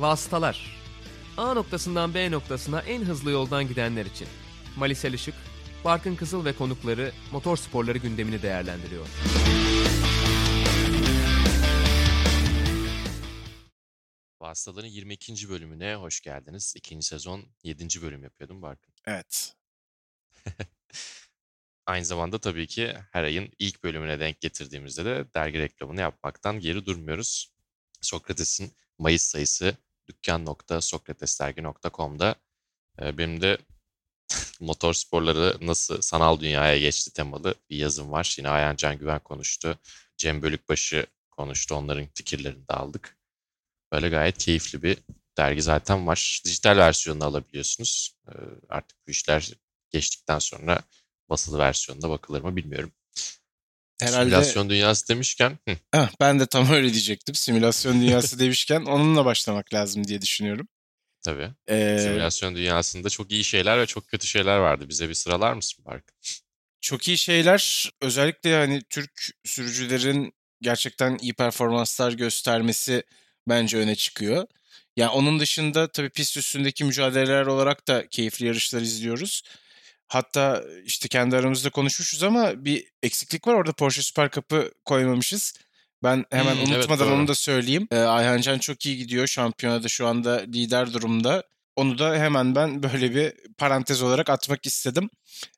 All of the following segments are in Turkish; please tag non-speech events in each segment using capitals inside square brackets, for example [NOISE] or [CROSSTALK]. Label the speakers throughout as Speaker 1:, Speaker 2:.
Speaker 1: Vasıtalar A noktasından B noktasına en hızlı yoldan gidenler için. Malisel Işık, Barkın Kızıl ve konukları motor sporları gündemini değerlendiriyor.
Speaker 2: Vasıtaların 22. bölümüne hoş geldiniz. İkinci sezon 7. bölüm yapıyordum Barkın.
Speaker 3: Evet. [LAUGHS]
Speaker 2: Aynı zamanda tabii ki her ayın ilk bölümüne denk getirdiğimizde de dergi reklamını yapmaktan geri durmuyoruz. Sokrates'in Mayıs sayısı dükkan.sokratesdergi.com'da e, benim de [LAUGHS] motor sporları nasıl sanal dünyaya geçti temalı bir yazım var. Yine Ayhan Can Güven konuştu. Cem Bölükbaşı konuştu. Onların fikirlerini de aldık. Böyle gayet keyifli bir dergi zaten var. Dijital versiyonunu alabiliyorsunuz. E, artık bu işler geçtikten sonra basılı versiyonuna bakılır mı bilmiyorum.
Speaker 3: Herhalde
Speaker 2: Simülasyon dünyası demişken hı,
Speaker 3: Heh, ben de tam öyle diyecektim. Simülasyon dünyası [LAUGHS] demişken onunla başlamak lazım diye düşünüyorum.
Speaker 2: tabii.
Speaker 3: Ee,
Speaker 2: Simülasyon dünyasında çok iyi şeyler ve çok kötü şeyler vardı. Bize bir sıralar mısın Barkın?
Speaker 3: çok iyi şeyler özellikle hani Türk sürücülerin gerçekten iyi performanslar göstermesi bence öne çıkıyor. Yani onun dışında tabii pist üstündeki mücadeleler olarak da keyifli yarışlar izliyoruz. Hatta işte kendi aramızda konuşmuşuz ama bir eksiklik var orada Porsche Süper Cup'ı koymamışız. Ben hemen
Speaker 2: Hmm, evet,
Speaker 3: unutmadan
Speaker 2: doğru.
Speaker 3: onu da söyleyeyim. Ee, Ayhan Can çok iyi gidiyor. Şampiyonada şu anda lider durumda. Onu da hemen ben böyle bir parantez olarak atmak istedim.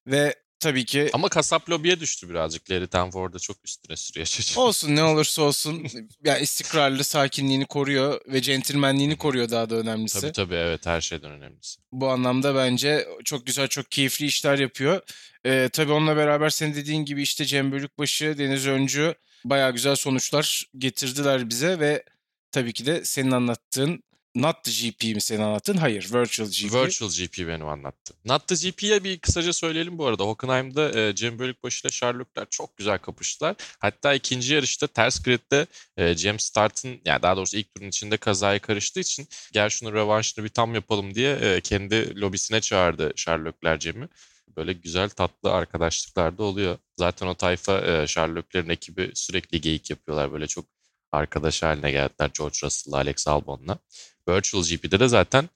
Speaker 3: Ve tabii ki
Speaker 2: Ama kasap lobiye düştü birazcık. Larry Tanford'a çok üstüne sürüyor çocuk.
Speaker 3: olsun ne olursa olsun [LAUGHS] yani istikrarlı sakinliğini koruyor ve centilmenliğini koruyor daha da önemlisi.
Speaker 2: Tabii tabii evet her şeyden önemlisi.
Speaker 3: Bu anlamda bence çok güzel çok keyifli işler yapıyor. Ee, tabii onunla beraber senin dediğin gibi işte Cem Bölükbaşı, Deniz Öncü bayağı güzel sonuçlar getirdiler bize ve tabii ki de senin anlattığın Not the GP mi senin anlattın? Hayır, Virtual GP.
Speaker 2: Virtual GP benim anlattım. Not the GP'ye bir kısaca söyleyelim bu arada. Hockenheim'da e, Cem Bölükbaşı ile Sherlockler çok güzel kapıştılar. Hatta ikinci yarışta ters gridde e, Cem Start'ın yani daha doğrusu ilk turun içinde kazaya karıştığı için gel şunu revanşını bir tam yapalım diye e, kendi lobisine çağırdı Sherlockler Cem'i. Böyle güzel tatlı arkadaşlıklar da oluyor. Zaten o tayfa e, Sherlockler'in ekibi sürekli geyik yapıyorlar. Böyle çok arkadaş haline geldiler George Russell'la Alex Albon'la. Virtual GP'de de zaten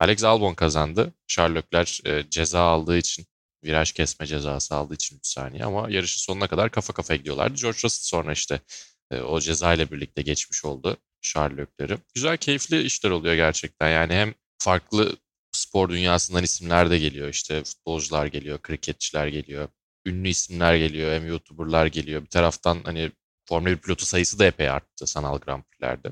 Speaker 2: Alex Albon kazandı. Sherlockler e, ceza aldığı için, viraj kesme cezası aldığı için 3 saniye ama yarışın sonuna kadar kafa kafaya gidiyorlardı. George Russell sonra işte e, o ceza ile birlikte geçmiş oldu Sherlockleri. Güzel, keyifli işler oluyor gerçekten. Yani hem farklı spor dünyasından isimler de geliyor. İşte futbolcular geliyor, kriketçiler geliyor, ünlü isimler geliyor, hem YouTuber'lar geliyor. Bir taraftan hani Formula 1 pilotu sayısı da epey arttı sanal Grand Prix'lerde.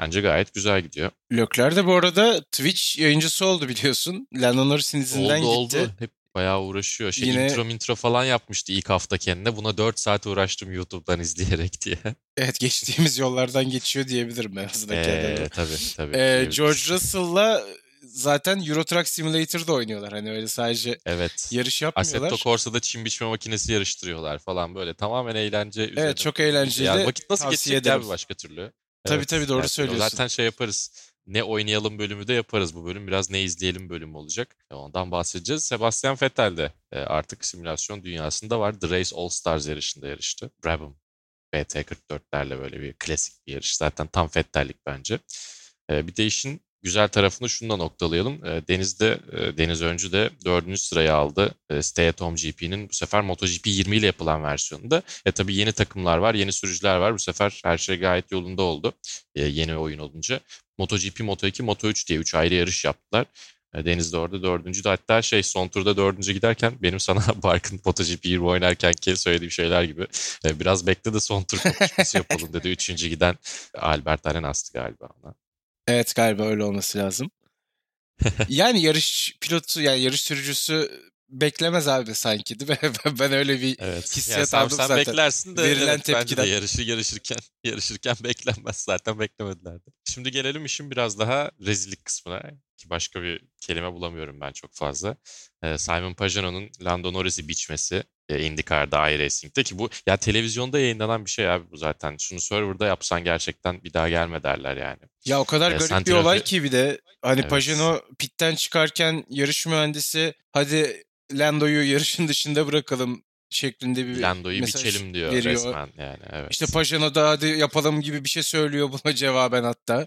Speaker 2: Bence gayet güzel gidiyor.
Speaker 3: Lökler de bu arada Twitch yayıncısı oldu biliyorsun. Lando Norris'in izinden
Speaker 2: oldu
Speaker 3: gitti.
Speaker 2: oldu. Hep bayağı uğraşıyor. Şey,
Speaker 3: Yine-
Speaker 2: intro intro falan yapmıştı ilk hafta kendine. Buna 4 saat uğraştım YouTube'dan izleyerek diye. [LAUGHS]
Speaker 3: Evet geçtiğimiz yollardan geçiyor diyebilirim en azından kendi adıma.
Speaker 2: Ee, tabii tabii.
Speaker 3: Ee. George Russell'la zaten Euro Truck Simulator'da oynuyorlar. Hani öyle sadece
Speaker 2: Evet.
Speaker 3: yarış yapmıyorlar.
Speaker 2: Assetto Corsa'da çim biçme makinesi yarıştırıyorlar falan böyle. Tamamen eğlence üzerine.
Speaker 3: Evet çok eğlenceli.
Speaker 2: Yani vakit nasıl geçecek bir başka türlü.
Speaker 3: Tabii, tabii, doğru
Speaker 2: gerçekten.
Speaker 3: söylüyorsun.
Speaker 2: Zaten şey yaparız. Ne oynayalım bölümü de yaparız bu bölüm. Biraz ne izleyelim bölümü olacak. E, Ondan bahsedeceğiz. Sebastian Vettel de e, artık simülasyon dünyasında var. The Race All Stars yarışında yarıştı. Brabham BT44'lerle böyle bir klasik bir yarış. Zaten tam Vettel'lik bence. E, Bir de işin güzel tarafını şununla noktalayalım. E, Deniz'de, Deniz Öncü de dördüncü sırayı aldı. E, Stay at Home GP'nin bu sefer MotoGP 20 ile yapılan versiyonunda. E tabii yeni takımlar var, yeni sürücüler var. Bu sefer her şey gayet yolunda oldu. E, yeni oyun olunca. MotoGP, Moto2, Moto3 diye 3 ayrı yarış yaptılar. E, Deniz de orada dördüncü de hatta şey son turda dördüncü giderken benim sana [LAUGHS] Barkın MotoGP 20 oynarken ki söylediğim şeyler gibi e, biraz bekle de son tur konuşması yapalım dedi. Üçüncü giden Albert Arenas'tı galiba ona.
Speaker 3: Evet galiba öyle olması lazım. [LAUGHS] yani yarış pilotu yani yarış sürücüsü beklemez abi sanki değil mi? [LAUGHS] Ben- öyle bir
Speaker 2: Evet.
Speaker 3: hissiyat
Speaker 2: Yani
Speaker 3: aldım
Speaker 2: sen
Speaker 3: zaten.
Speaker 2: beklersin de
Speaker 3: Verilen
Speaker 2: evet,
Speaker 3: tepkiden.
Speaker 2: de yarışı yarışırken [LAUGHS] yarışırken beklenmez zaten beklemedilerdi. Şimdi gelelim işin biraz daha rezillik kısmına ki başka bir kelime bulamıyorum ben çok fazla. Ee, Simon Pagano'nun Lando Norris'i biçmesi e, IndyCar'da iRacing'de ki bu ya televizyonda yayınlanan bir şey abi bu zaten. Şunu serverda yapsan gerçekten bir daha gelme derler yani.
Speaker 3: Ya o kadar
Speaker 2: Ee,
Speaker 3: garip
Speaker 2: sen
Speaker 3: bir olay ki bir de hani
Speaker 2: Evet.
Speaker 3: Pajano pitten çıkarken yarış mühendisi hadi Lando'yu yarışın dışında bırakalım şeklinde bir
Speaker 2: Lando'yu biçelim diyor
Speaker 3: veriyor.
Speaker 2: resmen yani evet.
Speaker 3: İşte Pajano da hadi yapalım gibi bir şey söylüyor buna cevaben hatta.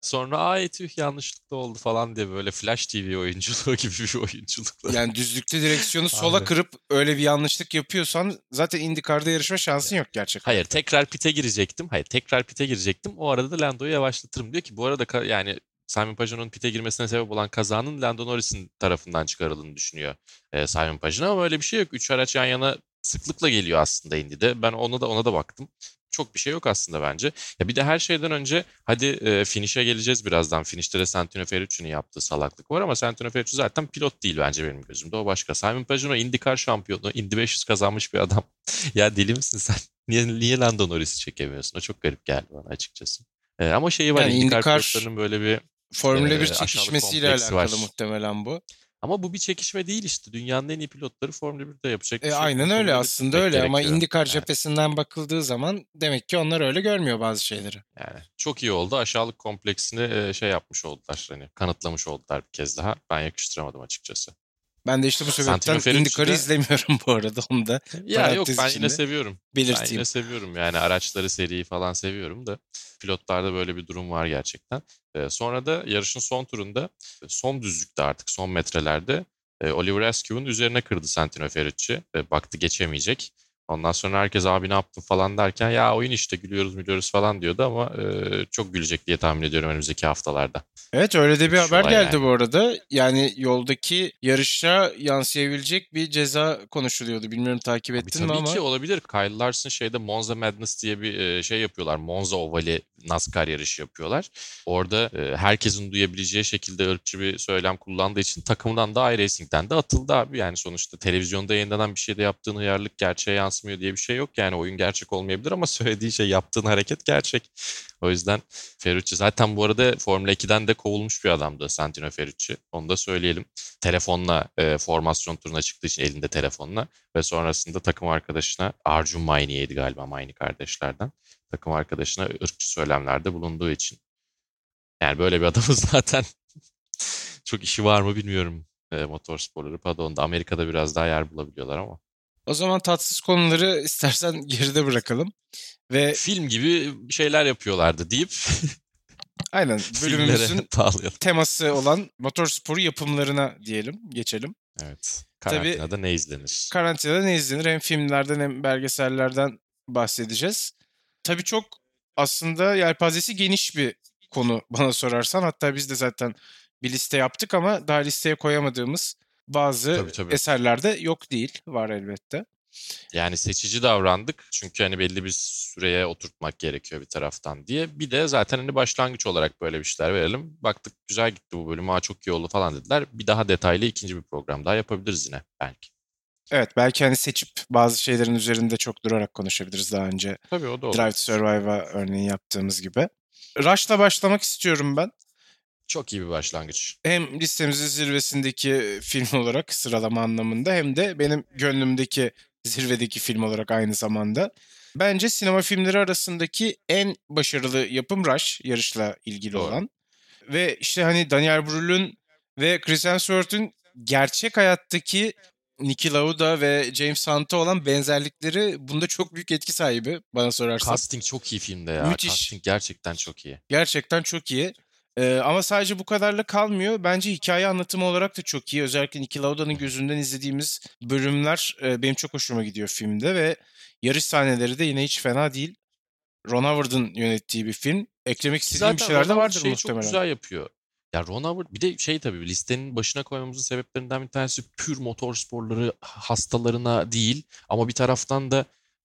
Speaker 2: Sonra aa tüh yanlışlıkla oldu falan diye böyle Flash TV oyunculuğu [LAUGHS] gibi bir oyunculukla.
Speaker 3: Yani düzlükte direksiyonu sola kırıp öyle bir yanlışlık yapıyorsan zaten IndyCar'da yarışma şansın yok gerçekten.
Speaker 2: Hayır tekrar pite girecektim. Hayır tekrar pite girecektim. O arada da Lando'yu yavaşlatırım. Diyor ki bu arada yani Simon Pageau'nun pite girmesine sebep olan kazanın Lando Norris'in tarafından çıkarıldığını düşünüyor e, Simon Pageau ama öyle bir şey yok. Üç araç yan yana sıklıkla geliyor aslında Indy'de. Ben ona da ona da baktım. Çok bir şey yok aslında bence. Ya bir de her şeyden önce hadi e, finish'e geleceğiz birazdan. Finish'te de Santino Ferrucci'nin yaptığı salaklık var ama Santino Ferrucci zaten pilot değil bence benim gözümde. O başka. Simon Pageau IndyCar şampiyonu. Indy 500 kazanmış bir adam. [LAUGHS] ya deli misin sen? [LAUGHS] Niye, niye Lando Norris'i çekemiyorsun? O çok garip geldi bana açıkçası. E, ama şeyi var
Speaker 3: Yani
Speaker 2: IndyCar,
Speaker 3: IndyCar-
Speaker 2: pilotlarının böyle bir
Speaker 3: Formula
Speaker 2: Ee,
Speaker 3: 1
Speaker 2: aşağılık
Speaker 3: çekişmesiyle alakalı
Speaker 2: var.
Speaker 3: muhtemelen bu.
Speaker 2: Ama bu bir çekişme değil işte. Dünyanın en iyi pilotları Formula 1'de yapacak.
Speaker 3: E,
Speaker 2: şey
Speaker 3: aynen
Speaker 2: Formula
Speaker 3: öyle
Speaker 2: 1'e
Speaker 3: aslında öyle ama. IndyCar
Speaker 2: Yani-
Speaker 3: cephesinden bakıldığı zaman demek ki onlar öyle görmüyor bazı şeyleri.
Speaker 2: Yani çok iyi oldu. Aşağılık kompleksini e, şey yapmış oldular. Hani kanıtlamış oldular bir kez daha. Ben yakıştıramadım açıkçası.
Speaker 3: Ben de işte bu sebepten IndyCar'ı izlemiyorum bu arada onu da
Speaker 2: Ya yok ben yine seviyorum. Ben
Speaker 3: belirteyim.
Speaker 2: yine seviyorum yani araçları seriyi falan seviyorum da pilotlarda böyle bir durum var gerçekten. Sonra da yarışın son turunda son düzlükte artık son metrelerde Oliver Askew'un üzerine kırdı Santino Ferrucci. Baktı geçemeyecek. Ondan sonra herkes abi ne yaptın falan derken ya oyun işte gülüyoruz gülüyoruz falan diyordu ama e, çok gülecek diye tahmin ediyorum önümüzdeki haftalarda.
Speaker 3: Evet öyle de bir
Speaker 2: Şu
Speaker 3: haber geldi
Speaker 2: yani.
Speaker 3: bu arada. Yani yoldaki yarışa yansıyabilecek bir ceza konuşuluyordu. Bilmiyorum takip
Speaker 2: Tabii,
Speaker 3: ettin mi
Speaker 2: tabii
Speaker 3: ama.
Speaker 2: ki olabilir. Kyle Larson şeyde Monza Madness diye bir şey yapıyorlar. Monza Ovali NASCAR yarışı yapıyorlar. Orada e, herkesin duyabileceği şekilde ırkçı bir söylem kullandığı için takımdan da iRacing'den de atıldı abi. Yani sonuçta televizyonda yayınlanan bir şeyde yaptığın hıyarlık gerçeğe yansımıyor diye bir şey yok. Yani oyun gerçek olmayabilir ama [LAUGHS] söylediği şey yaptığın hareket gerçek. O yüzden Ferrucci zaten bu arada Formula 2'den de kovulmuş bir adamdı Santino Ferrucci. Onu da söyleyelim. Telefonla e, formasyon turuna çıktığı için elinde telefonla ve sonrasında takım arkadaşına Arjun Maini'ydi galiba Maini kardeşlerden. Takım arkadaşına ırkçı söylemlerde bulunduğu için. Yani böyle bir adamın [LAUGHS] zaten çok işi var mı bilmiyorum e, motorsporları padonda. Amerika'da biraz daha yer bulabiliyorlar ama.
Speaker 3: O zaman tatsız konuları [LAUGHS] istersen geride bırakalım. Ve
Speaker 2: Film gibi şeyler yapıyorlardı deyip [LAUGHS]
Speaker 3: aynen bölümümüzün teması olan motorsporu yapımlarına diyelim, geçelim.
Speaker 2: Evet.
Speaker 3: Tabii-
Speaker 2: Karantinada ne izlenir?
Speaker 3: Karantinada ne izlenir? Hem filmlerden hem belgesellerden bahsedeceğiz. Tabii çok aslında yelpazesi geniş bir konu [LAUGHS] bana sorarsan. Hatta biz de zaten bir liste yaptık ama daha listeye koyamadığımız bazı
Speaker 2: Tabii, tabii.
Speaker 3: eserler de yok değil. Var elbette.
Speaker 2: Yani seçici davrandık. Çünkü hani belli bir süreye oturtmak gerekiyor bir taraftan diye. Bir de zaten hani başlangıç olarak böyle bir şeyler verelim. Baktık güzel gitti bu bölüm. Aa çok iyi oldu falan dediler. Bir daha detaylı ikinci bir program daha yapabiliriz yine belki.
Speaker 3: Evet belki hani seçip bazı şeylerin üzerinde çok durarak konuşabiliriz daha önce.
Speaker 2: Tabii o da olur.
Speaker 3: Drive to Survive'a örneğin yaptığımız gibi. Rush'la başlamak istiyorum ben.
Speaker 2: Çok iyi bir başlangıç.
Speaker 3: Hem listemizin zirvesindeki film olarak sıralama anlamında hem de benim gönlümdeki zirvedeki film olarak aynı zamanda. Bence sinema filmleri arasındaki en başarılı yapım Rush yarışla ilgili
Speaker 2: Doğru.
Speaker 3: olan. Ve işte hani Daniel Brühl'ün ve Chris Hemsworth'un gerçek hayattaki Niki Lauda ve James Hunt'a olan benzerlikleri bunda çok büyük etki sahibi bana sorarsan.
Speaker 2: Casting çok iyi filmde ya.
Speaker 3: Müthiş.
Speaker 2: Casting gerçekten çok iyi.
Speaker 3: Gerçekten çok iyi. Ee, ama sadece bu kadarla kalmıyor. Bence hikaye anlatımı olarak da çok iyi. Özellikle Niki Lauda'nın gözünden izlediğimiz bölümler e, benim çok hoşuma gidiyor filmde ve yarış sahneleri de yine hiç fena değil. Ron Howard'ın yönettiği bir film. Eklemek istediğim bir
Speaker 2: Zaten
Speaker 3: şeyler de vardır
Speaker 2: şeyi
Speaker 3: muhtemelen.
Speaker 2: çok güzel yapıyor. Ya Ron Howard bir de şey tabii listenin başına koymamızın sebeplerinden bir tanesi pür motor sporları hastalarına değil ama bir taraftan da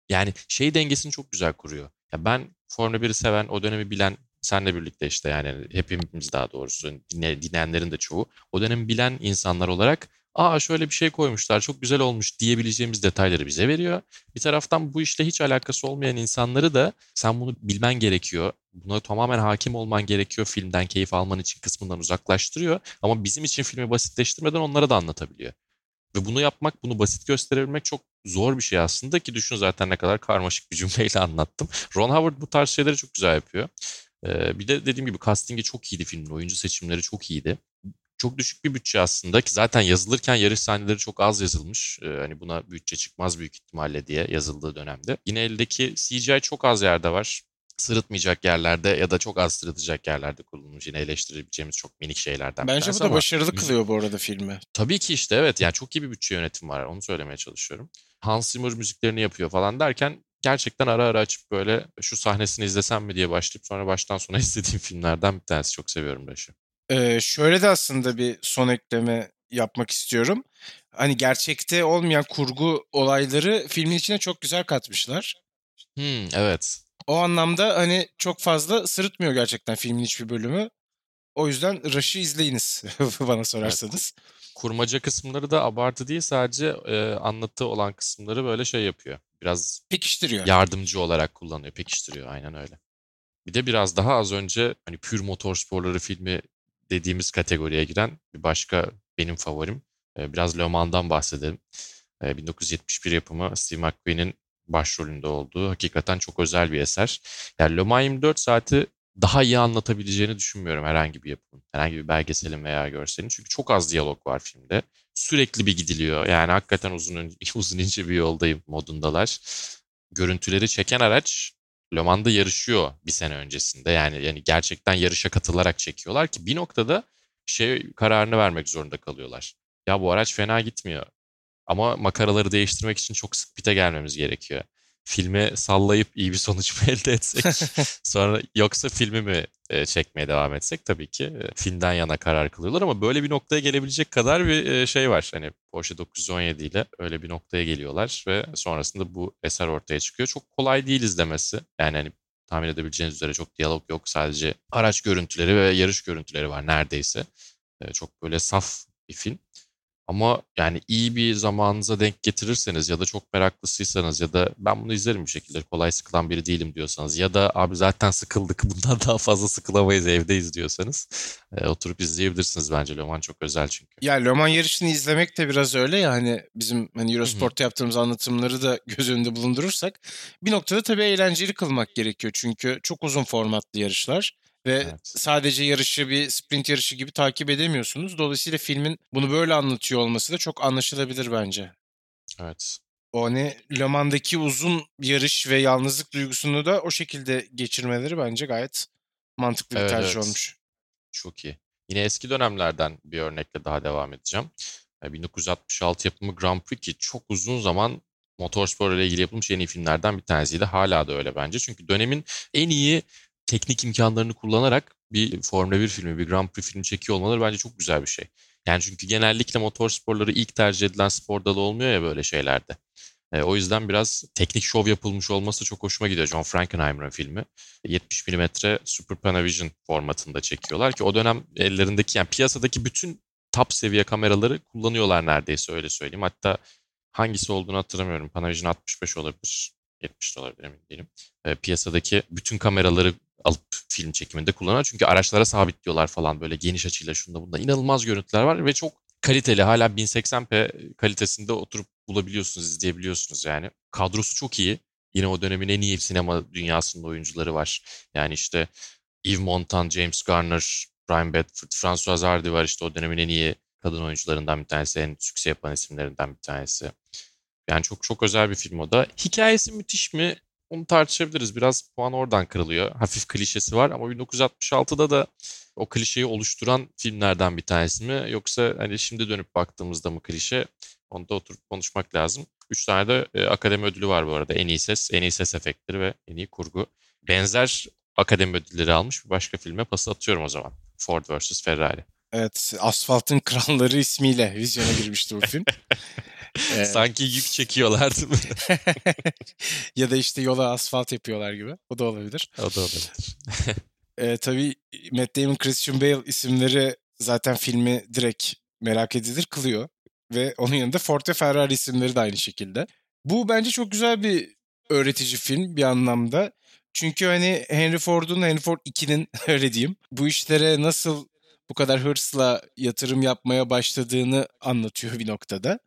Speaker 2: yani şey dengesini çok güzel kuruyor. Ya ben Formula 1'i seven, o dönemi bilen senle birlikte işte yani hepimiz daha doğrusu dinle, dinleyenlerin de çoğu o dönemi bilen insanlar olarak aa şöyle bir şey koymuşlar çok güzel olmuş diyebileceğimiz detayları bize veriyor. Bir taraftan bu işle hiç alakası olmayan insanları da sen bunu bilmen gerekiyor. Buna tamamen hakim olman gerekiyor filmden keyif alman için kısmından uzaklaştırıyor. Ama bizim için filmi basitleştirmeden onlara da anlatabiliyor. Ve bunu yapmak, bunu basit gösterebilmek çok zor bir şey aslında ki düşün zaten ne kadar karmaşık bir cümleyle [LAUGHS] anlattım. Ron Howard bu tarz şeyleri çok güzel yapıyor. Ee, bir de dediğim gibi castingi çok iyiydi filmin. Oyuncu seçimleri çok iyiydi. Çok düşük bir bütçe aslında ki zaten yazılırken yarış sahneleri çok az yazılmış. Ee, hani buna bütçe çıkmaz büyük ihtimalle diye yazıldığı dönemde. Yine eldeki CGI çok az yerde var. sırıtmayacak yerlerde ya da çok az sırıtacak yerlerde kullanılmış. Yine eleştirebileceğimiz çok minik şeylerden.
Speaker 3: Bence bu da başarılı kılıyor bu arada filmi.
Speaker 2: Tabii ki işte evet yani çok iyi bir bütçe yönetimi var onu söylemeye çalışıyorum. Hans Zimmer müziklerini yapıyor falan derken gerçekten ara ara açıp böyle şu sahnesini izlesem mi diye başlayıp sonra baştan sona [LAUGHS] izlediğim filmlerden bir tanesi. Çok seviyorum Rush'ı.
Speaker 3: Ee, şöyle de aslında bir son ekleme yapmak istiyorum. Hani gerçekte olmayan kurgu olayları filmin içine çok güzel katmışlar.
Speaker 2: Hmm, evet.
Speaker 3: O anlamda hani çok fazla sırıtmıyor gerçekten filmin hiçbir bölümü. O yüzden Rush'ı izleyiniz [LAUGHS] bana sorarsanız. Evet.
Speaker 2: Kurmaca kısımları da abartı değil sadece e, anlatı olan kısımları böyle şey yapıyor. Biraz
Speaker 3: pekiştiriyor.
Speaker 2: Yardımcı olarak kullanıyor, pekiştiriyor aynen öyle. Bir de biraz daha az önce hani pür motorsporları filmi dediğimiz kategoriye giren bir başka benim favorim. E, biraz Le Mans'dan bahsedelim. E, 1971 yapımı Steve McQueen'in başrolünde olduğu hakikaten çok özel bir eser. Yani Le Mans 24 saati daha iyi anlatabileceğini düşünmüyorum herhangi bir yapımın. Herhangi bir belgeselin veya görselin. Çünkü çok az diyalog var filmde. Sürekli bir gidiliyor. Yani hakikaten uzun, [LAUGHS] uzun ince bir yoldayım modundalar. Görüntüleri çeken araç Le Mans'da yarışıyor bir sene öncesinde. Yani yani gerçekten yarışa katılarak çekiyorlar ki bir noktada şey kararını vermek zorunda kalıyorlar. Ya bu araç fena gitmiyor. Ama makaraları değiştirmek için çok sık pite gelmemiz gerekiyor. Filmi sallayıp iyi bir sonuç mu elde etsek [LAUGHS] sonra yoksa filmi mi e, çekmeye devam etsek tabii ki e, filmden yana karar kılıyorlar ama böyle bir noktaya gelebilecek kadar bir e, şey var. Hani Porsche 917 ile öyle bir noktaya geliyorlar ve sonrasında bu eser ortaya çıkıyor. Çok kolay değil izlemesi. Yani hani tahmin edebileceğiniz üzere çok diyalog yok. Sadece araç görüntüleri ve yarış görüntüleri var neredeyse. Çok böyle saf bir film. Ama yani iyi bir zamanınıza denk getirirseniz ya da çok meraklısıysanız ya da ben bunu izlerim bir şekilde kolay sıkılan biri değilim diyorsanız ya da abi zaten sıkıldık [LAUGHS] bundan daha fazla sıkılamayız evdeyiz diyorsanız e, oturup izleyebilirsiniz bence. Loman çok özel çünkü.
Speaker 3: Ya Loman yarışını izlemek de biraz öyle ya hani bizim hani Eurosport'ta yaptığımız anlatımları da [LAUGHS] göz önünde bulundurursak bir noktada tabii eğlenceli kılmak gerekiyor çünkü çok uzun formatlı yarışlar. Ve evet. sadece yarışı bir sprint yarışı gibi takip edemiyorsunuz. Dolayısıyla filmin bunu böyle anlatıyor olması da çok anlaşılabilir bence.
Speaker 2: Evet.
Speaker 3: O hani Le Mans'daki uzun yarış ve yalnızlık duygusunu da o şekilde geçirmeleri bence gayet mantıklı bir evet, tercih evet. olmuş.
Speaker 2: Çok iyi. Yine eski dönemlerden bir örnekle daha devam edeceğim. 1966 yapımı Grand Prix ki çok uzun zaman motorspor ile ilgili yapılmış en iyi filmlerden bir tanesiydi. Hala da öyle bence. Çünkü dönemin en iyi teknik imkanlarını kullanarak bir Formula 1 filmi, bir Grand Prix filmi çekiyor olmaları bence çok güzel bir şey. Yani çünkü genellikle motor sporları ilk tercih edilen spor dalı olmuyor ya böyle şeylerde. E, o yüzden biraz teknik şov yapılmış olması çok hoşuma gidiyor. John Frankenheimer'ın filmi. 70 mm Super Panavision formatında çekiyorlar ki o dönem ellerindeki yani piyasadaki bütün top seviye kameraları kullanıyorlar neredeyse öyle söyleyeyim. Hatta hangisi olduğunu hatırlamıyorum. Panavision 65 olabilir. 70 dolar emin değilim. E, piyasadaki bütün kameraları alıp film çekiminde kullanıyor. Çünkü araçlara sabitliyorlar falan böyle geniş açıyla şunda bunda. inanılmaz görüntüler var ve çok kaliteli. Hala 1080p kalitesinde oturup bulabiliyorsunuz, izleyebiliyorsunuz yani. Kadrosu çok iyi. Yine o dönemin en iyi sinema dünyasında oyuncuları var. Yani işte Yves Montand, James Garner, Brian Bedford, François Hardy var işte o dönemin en iyi kadın oyuncularından bir tanesi, en sükse yapan isimlerinden bir tanesi. Yani çok çok özel bir film o da. Hikayesi müthiş mi? Onu tartışabiliriz. Biraz puan oradan kırılıyor. Hafif klişesi var ama 1966'da da o klişeyi oluşturan filmlerden bir tanesi mi? Yoksa hani şimdi dönüp baktığımızda mı klişe? Onu da oturup konuşmak lazım. Üç tane de e, akademi ödülü var bu arada. En iyi ses, en iyi ses efektleri ve en iyi kurgu. Benzer akademi ödülleri almış bir başka filme pası atıyorum o zaman. Ford vs. Ferrari.
Speaker 3: Evet, Asfaltın Kralları ismiyle vizyona girmişti bu film. [LAUGHS]
Speaker 2: ee, Sanki yük çekiyorlardı [LAUGHS] [LAUGHS]
Speaker 3: ya da işte yola asfalt yapıyorlar gibi. O da olabilir.
Speaker 2: O da olabilir. [LAUGHS]
Speaker 3: ee, tabii Matt Damon, Christian Bale isimleri zaten filmi direkt merak edilir kılıyor. Ve onun yanında Ford ve Ferrari isimleri de aynı şekilde. Bu bence çok güzel bir öğretici film bir anlamda. Çünkü hani Henry Ford'un, Henry Ford 2'nin öyle diyeyim, bu işlere nasıl bu kadar hırsla yatırım yapmaya başladığını anlatıyor bir noktada.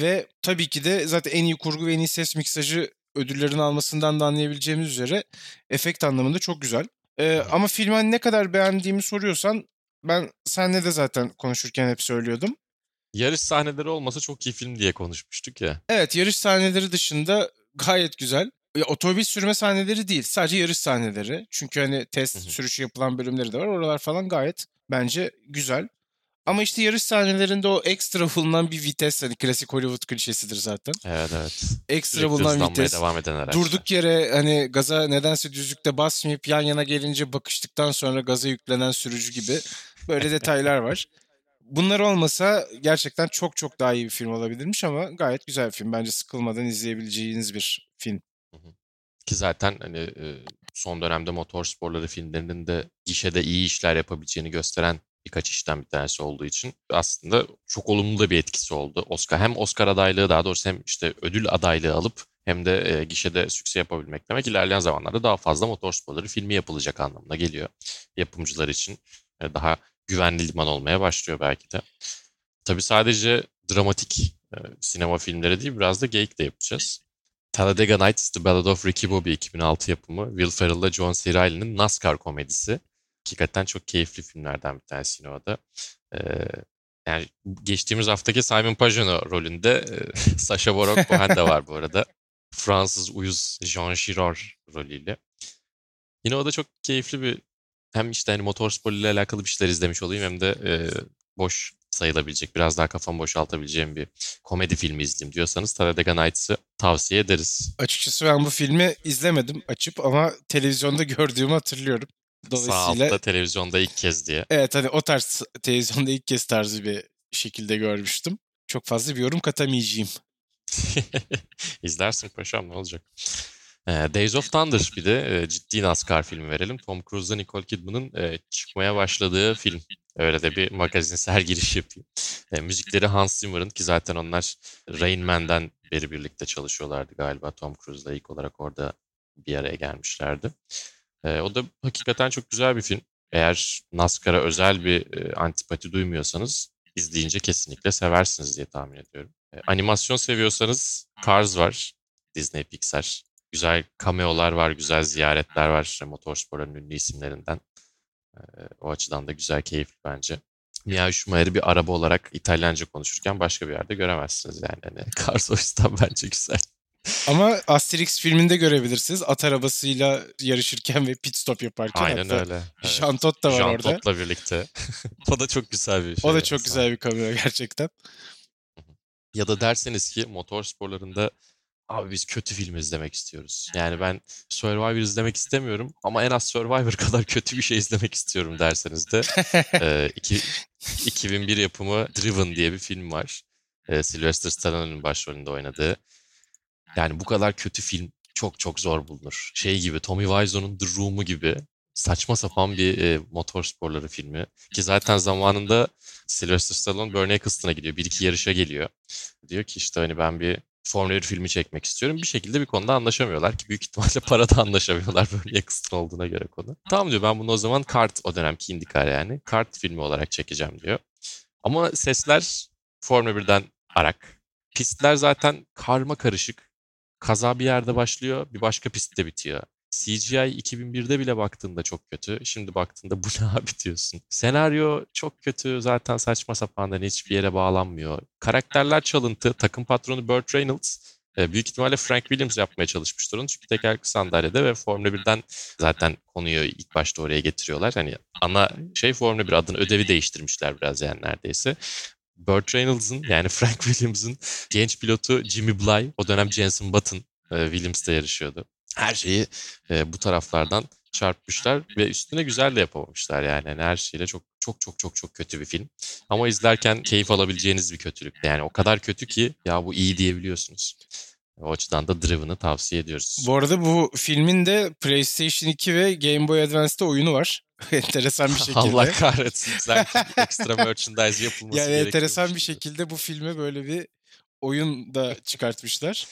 Speaker 3: Ve tabii ki de zaten en iyi kurgu ve en iyi ses miksajı ödüllerini almasından da anlayabileceğimiz üzere efekt anlamında çok güzel. Ee, ama filmi hani ne kadar beğendiğimi soruyorsan ben senle de zaten konuşurken hep söylüyordum.
Speaker 2: Yarış sahneleri olmasa çok iyi film diye konuşmuştuk ya.
Speaker 3: Evet yarış sahneleri dışında gayet güzel. Ya, otomobil sürme sahneleri değil. Sadece yarış sahneleri. Çünkü hani test sürüşü yapılan bölümleri de var. Oralar falan gayet bence güzel. Ama işte yarış sahnelerinde o ekstra bulunan bir vites hani klasik Hollywood klişesidir zaten.
Speaker 2: Evet evet.
Speaker 3: Ekstra
Speaker 2: Sürekli
Speaker 3: bulunan vites.
Speaker 2: devam eden araçlar.
Speaker 3: Durduk yere hani gaza nedense düzlükte basmayıp yan yana gelince bakıştıktan sonra gaza yüklenen sürücü gibi böyle detaylar var. Bunlar olmasa gerçekten çok çok daha iyi bir film olabilirmiş ama gayet güzel bir film. Bence sıkılmadan izleyebileceğiniz bir film.
Speaker 2: Ki zaten hani e, son dönemde motor sporları filmlerinin de gişede iyi işler yapabileceğini gösteren birkaç işten bir tanesi olduğu için aslında çok olumlu da bir etkisi oldu. Oscar hem Oscar adaylığı daha doğrusu hem işte ödül adaylığı alıp hem de e, gişede sükse yapabilmek demek ilerleyen zamanlarda daha fazla motor sporları filmi yapılacak anlamına geliyor yapımcılar için. E, daha güvenli liman olmaya başlıyor belki de. Tabii sadece dramatik e, sinema filmleri değil biraz da geyik de yapacağız. Talladega Nights The Ballad of Ricky Bobby 2006 yapımı Will Ferrell'la John C. Reilly'nin NASCAR komedisi. Hakikaten çok keyifli filmlerden bir tanesi yine o da. Ee, yani geçtiğimiz haftaki Simon Pagino rolünde e, Sacha Baron Cohen de var bu arada. [LAUGHS] Fransız uyuz Jean Girard rolüyle. Yine o da çok keyifli bir hem işte hani motorspor ile alakalı bir şeyler izlemiş olayım hem de e, boş sayılabilecek, biraz daha kafamı boşaltabileceğim bir komedi filmi izleyeyim diyorsanız Talladega Nights'ı tavsiye ederiz.
Speaker 3: Açıkçası ben bu filmi izlemedim açıp ama televizyonda [LAUGHS] gördüğümü hatırlıyorum.
Speaker 2: Sağ
Speaker 3: Dolayısıyla
Speaker 2: altta televizyonda ilk kez diye.
Speaker 3: evet hani o tarz [LAUGHS] televizyonda ilk kez tarzı bir şekilde görmüştüm. Çok fazla bir yorum katamayacağım. [LAUGHS]
Speaker 2: İzlersin paşam ne olacak. Ee, Days of Thunder bir de e, ciddi NASCAR filmi verelim. Tom Cruise'la Nicole Kidman'ın e, çıkmaya başladığı film. Öyle de bir magazinsel [LAUGHS] giriş yapayım. E, müzikleri Hans Zimmer'ın ki zaten onlar Rain Man'den beri birlikte çalışıyorlardı galiba. Tom Cruise'la ilk olarak orada bir araya gelmişlerdi. E, o da hakikaten çok güzel bir film. Eğer NASCAR'a özel bir e, antipati duymuyorsanız izleyince kesinlikle seversiniz diye tahmin ediyorum. E, animasyon seviyorsanız Cars var. Disney Pixar. Güzel cameolar var, güzel ziyaretler var motorsporların ünlü isimlerinden. E, o açıdan da güzel, keyifli bence. Mia Schumacher'i bir araba olarak İtalyanca konuşurken başka bir yerde göremezsiniz yani. Hani [LAUGHS] Cars o yüzden bence güzel.
Speaker 3: Ama Asterix filminde görebilirsiniz. At arabasıyla yarışırken ve pit stop yaparken.
Speaker 2: Aynen
Speaker 3: Hatta
Speaker 2: öyle. Evet.
Speaker 3: Jean Todt da var
Speaker 2: Jean
Speaker 3: orada.
Speaker 2: Todt'la birlikte. [LAUGHS] o da çok güzel bir şey.
Speaker 3: O da çok
Speaker 2: aslında.
Speaker 3: güzel bir kamera [LAUGHS] gerçekten.
Speaker 2: Ya da derseniz ki motor sporlarında abi biz kötü film izlemek istiyoruz. Yani ben Survivor izlemek istemiyorum ama en az Survivor [LAUGHS] kadar kötü bir şey izlemek istiyorum derseniz de e, iki, 2001 yapımı Driven diye bir film var. E, Sylvester Stallone'ın başrolünde oynadığı. Yani bu kadar kötü film çok çok zor bulunur. Şey gibi Tommy Wiseau'nun The Room'u gibi saçma sapan bir e, motor sporları filmi. Ki zaten zamanında Sylvester Stallone Bernie Eccleston'a gidiyor. Bir iki yarışa geliyor. Diyor ki işte hani ben bir Formula 1 filmi çekmek istiyorum. Bir şekilde bir konuda anlaşamıyorlar ki büyük ihtimalle [LAUGHS] parada anlaşamıyorlar Bernie Eccleston olduğuna göre konu. Tamam diyor ben bunu o zaman kart o dönemki IndyCar yani kart filmi olarak çekeceğim diyor. Ama sesler Formula 1'den arak. Pistler zaten karma karışık. Kaza bir yerde başlıyor, bir başka pistte bitiyor. CGI 2001'de bile baktığında çok kötü. Şimdi baktığında bu [LAUGHS] ne abi diyorsun. Senaryo çok kötü. Zaten saçma sapan hani hiçbir yere bağlanmıyor. Karakterler çalıntı. Takım patronu Burt Reynolds e, büyük ihtimalle Frank Williams yapmaya çalışmıştır onu. Çünkü tekerlekli sandalyede ve Formula 1'den zaten konuyu ilk başta oraya getiriyorlar. Hani ana şey Formula 1 adını ödevi değiştirmişler biraz yani neredeyse. Burt Reynolds'ın yani [LAUGHS] Frank Williams'ın genç pilotu Jimmy Bly, o dönem Jenson Button e, Williams'ta yarışıyordu. Her şeyi e, bu taraflardan çarpmışlar ve üstüne güzel de yapamamışlar yani. yani her şeyle çok çok çok çok çok kötü bir film. Ama izlerken keyif alabileceğiniz bir kötülük. Yani o kadar kötü ki ya bu iyi diyebiliyorsunuz. O açıdan da Driven'ı tavsiye ediyoruz.
Speaker 3: Bu arada bu filmin de PlayStation 2 ve Game Boy Advance'te oyunu var. [LAUGHS] enteresan bir [LAUGHS] şekilde.
Speaker 2: Allah kahretsin. Sanki ekstra merchandise yapılması
Speaker 3: yani enteresan bir şekilde bu filme böyle bir oyun da çıkartmışlar.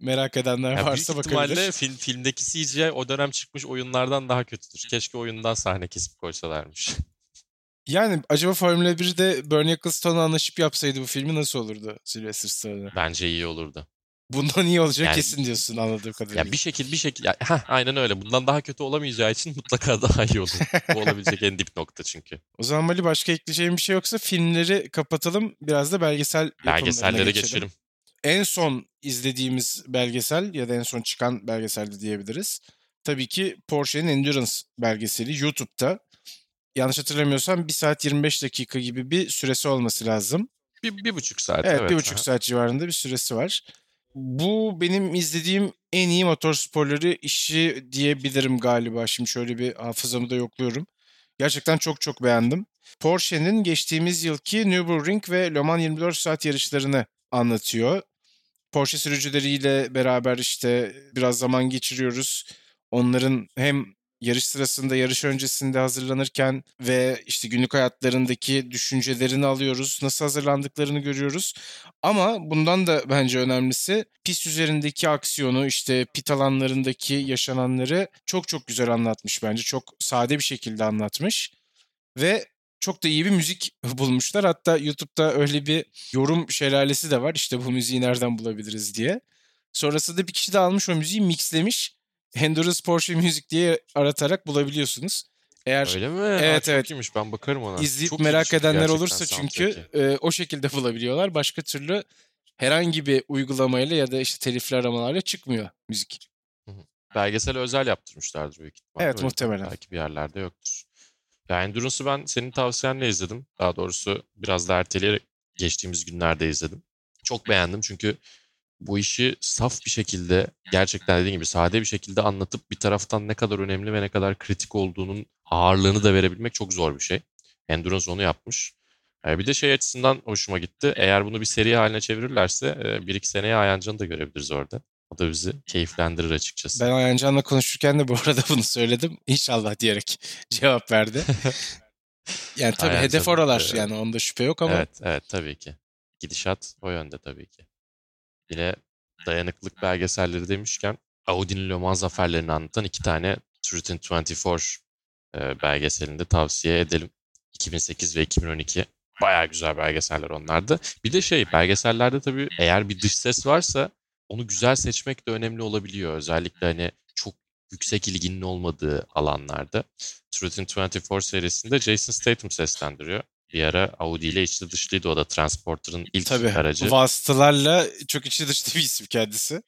Speaker 3: Merak edenler
Speaker 2: Ya
Speaker 3: varsa
Speaker 2: büyük
Speaker 3: bakabilir.
Speaker 2: film, filmdeki CGI o dönem çıkmış oyunlardan daha kötüdür. Keşke oyundan sahne kesip koysalarmış. [LAUGHS]
Speaker 3: Yani acaba Formula 1'de Bernie Eccleston'la anlaşıp yapsaydı bu filmi nasıl olurdu Sylvester Stallone?
Speaker 2: Bence iyi olurdu.
Speaker 3: Bundan iyi olacak
Speaker 2: Yani-
Speaker 3: kesin diyorsun anladığım kadarıyla.
Speaker 2: Ya bir şekil bir şekil ya, heh, aynen öyle. Bundan daha kötü olamayacağı için mutlaka [LAUGHS] daha iyi olur. Bu olabilecek en dip nokta çünkü.
Speaker 3: O zaman Mali başka ekleyeceğim bir şey yoksa filmleri kapatalım. Biraz da belgesel
Speaker 2: Belgesellere geçelim.
Speaker 3: en son izlediğimiz belgesel ya da en son çıkan belgeselde diyebiliriz. Tabii ki Porsche'nin Endurance belgeseli YouTube'da. Yanlış hatırlamıyorsam 1 saat 25 dakika gibi bir süresi olması lazım.
Speaker 2: Bir, bir buçuk saat.
Speaker 3: Evet,
Speaker 2: Evet,
Speaker 3: bir buçuk saat civarında bir süresi var. Bu benim izlediğim en iyi motorsporları işi diyebilirim galiba. Şimdi şöyle bir hafızamı da yokluyorum. Gerçekten çok çok beğendim. Porsche'nin geçtiğimiz yılki Nürburgring ve Le Mans 24 saat yarışlarını anlatıyor. Porsche sürücüleriyle beraber işte biraz zaman geçiriyoruz. Onların hem yarış sırasında, yarış öncesinde hazırlanırken ve işte günlük hayatlarındaki düşüncelerini alıyoruz. Nasıl hazırlandıklarını görüyoruz. Ama bundan da bence önemlisi pist üzerindeki aksiyonu, işte pit alanlarındaki yaşananları çok çok güzel anlatmış bence. Çok sade bir şekilde anlatmış. Ve çok da iyi bir müzik [LAUGHS] bulmuşlar. Hatta YouTube'da öyle bir yorum şelalesi de var. İşte bu müziği nereden bulabiliriz diye. Sonrasında bir kişi de almış o müziği mixlemiş. Endurance Porsche Music diye aratarak bulabiliyorsunuz. Eğer
Speaker 2: Öyle mi?
Speaker 3: Evet,
Speaker 2: çok
Speaker 3: evet.
Speaker 2: iyiymiş. Ben bakarım ona.
Speaker 3: izleyip
Speaker 2: Çok
Speaker 3: merak edenler olursa çünkü e, o şekilde bulabiliyorlar. Başka türlü herhangi bir uygulamayla ya da işte telifli aramalarla çıkmıyor müzik.
Speaker 2: Belgesel özel yaptırmışlardır büyük ihtimalle.
Speaker 3: Evet,
Speaker 2: yüzden
Speaker 3: muhtemelen.
Speaker 2: Belki bir yerlerde yoktur. Ya Endurance'ı ben senin tavsiyenle izledim. Daha doğrusu biraz da erteleyerek geçtiğimiz günlerde izledim. Çok beğendim çünkü bu işi saf bir şekilde gerçekten dediğim gibi sade bir şekilde anlatıp bir taraftan ne kadar önemli ve ne kadar kritik olduğunun ağırlığını da verebilmek çok zor bir şey. Endurance onu yapmış. Ee, Bir de şey açısından hoşuma gitti. Eğer bunu bir seri haline çevirirlerse e, bir iki seneye Ayancan'ı da görebiliriz orada. O da bizi keyiflendirir açıkçası.
Speaker 3: Ben Ayancan'la konuşurken de bu [LAUGHS] arada bunu söyledim. İnşallah diyerek [LAUGHS] cevap verdi. yani tabii
Speaker 2: Ayancan,
Speaker 3: hedef oralar
Speaker 2: e,
Speaker 3: yani onda şüphe yok ama
Speaker 2: Evet, evet tabii ki. Gidişat o yönde tabii ki. Yine dayanıklılık belgeselleri demişken Audi'nin Le Mans zaferlerini anlatan iki tane Truth in 24 e, belgeselini de tavsiye edelim. 2008 ve 2012. Bayağı güzel belgeseller onlardı. Bir de şey belgesellerde tabii eğer bir dış ses varsa onu güzel seçmek de önemli olabiliyor. Özellikle hani çok yüksek ilginin olmadığı alanlarda. Truth in 24 serisinde Jason Statham seslendiriyor. Bir ara Audi ile içli dışlıydı o da Transporter'ın ilk
Speaker 3: tabii
Speaker 2: aracı.
Speaker 3: vasıtalarla çok içi dışlı bir isim kendisi.